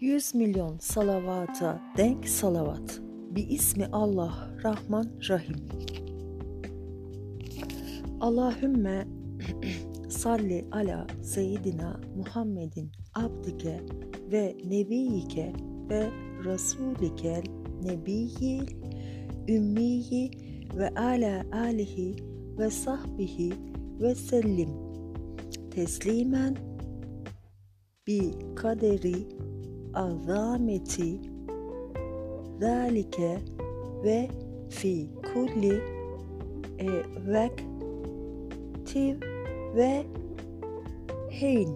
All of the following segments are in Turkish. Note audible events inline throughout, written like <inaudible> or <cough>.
100 milyon salavata denk salavat. Bir ismi Allah Rahman Rahim. Allahümme <clears throat> salli ala seyyidina Muhammedin abdike ve nebiyike ve rasulikel nebiyyil ümmiyi ve ala alihi ve sahbihi ve sellim teslimen bi kaderi azameti zalike ve fi kulli e, vekti ve hein.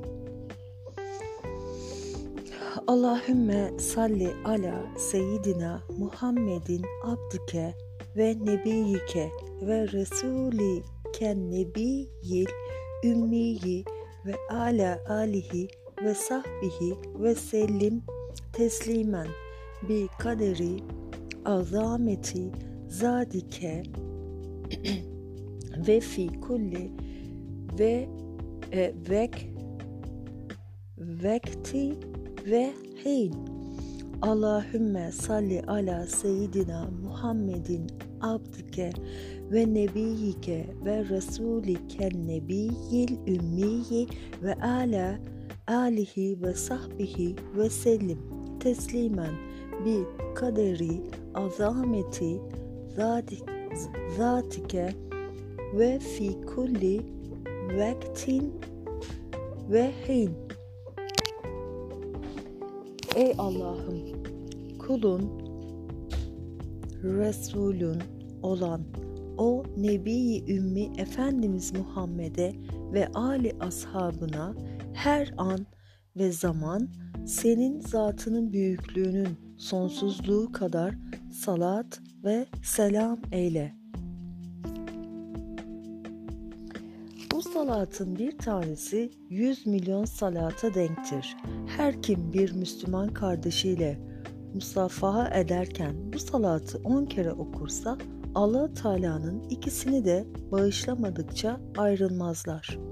Allahümme salli ala seyyidina Muhammedin abdike ve nebiyike ve resuli ken nebiyyil ümmiyi ve ala alihi ve sahbihi ve sellim teslimen. Bi kaderi azameti zadike <clears throat> ve fi kulli ve e, vek vekti ve hin. Allahümme salli ala seyyidina Muhammedin abdike ve nebiyike ve rasuliken nebiyyil ümmiyi ve ala alihi ve sahbihi ve sellim teslimen bi kaderi azameti zatike ve fi kulli vektin ve hin. Ey Allah'ım kulun Resulün olan o Nebi-i Ümmi Efendimiz Muhammed'e ve Ali ashabına her an ve zaman senin zatının büyüklüğünün sonsuzluğu kadar salat ve selam eyle. Bu salatın bir tanesi 100 milyon salata denktir. Her kim bir Müslüman kardeşiyle musafaha ederken bu salatı 10 kere okursa allah Teala'nın ikisini de bağışlamadıkça ayrılmazlar.''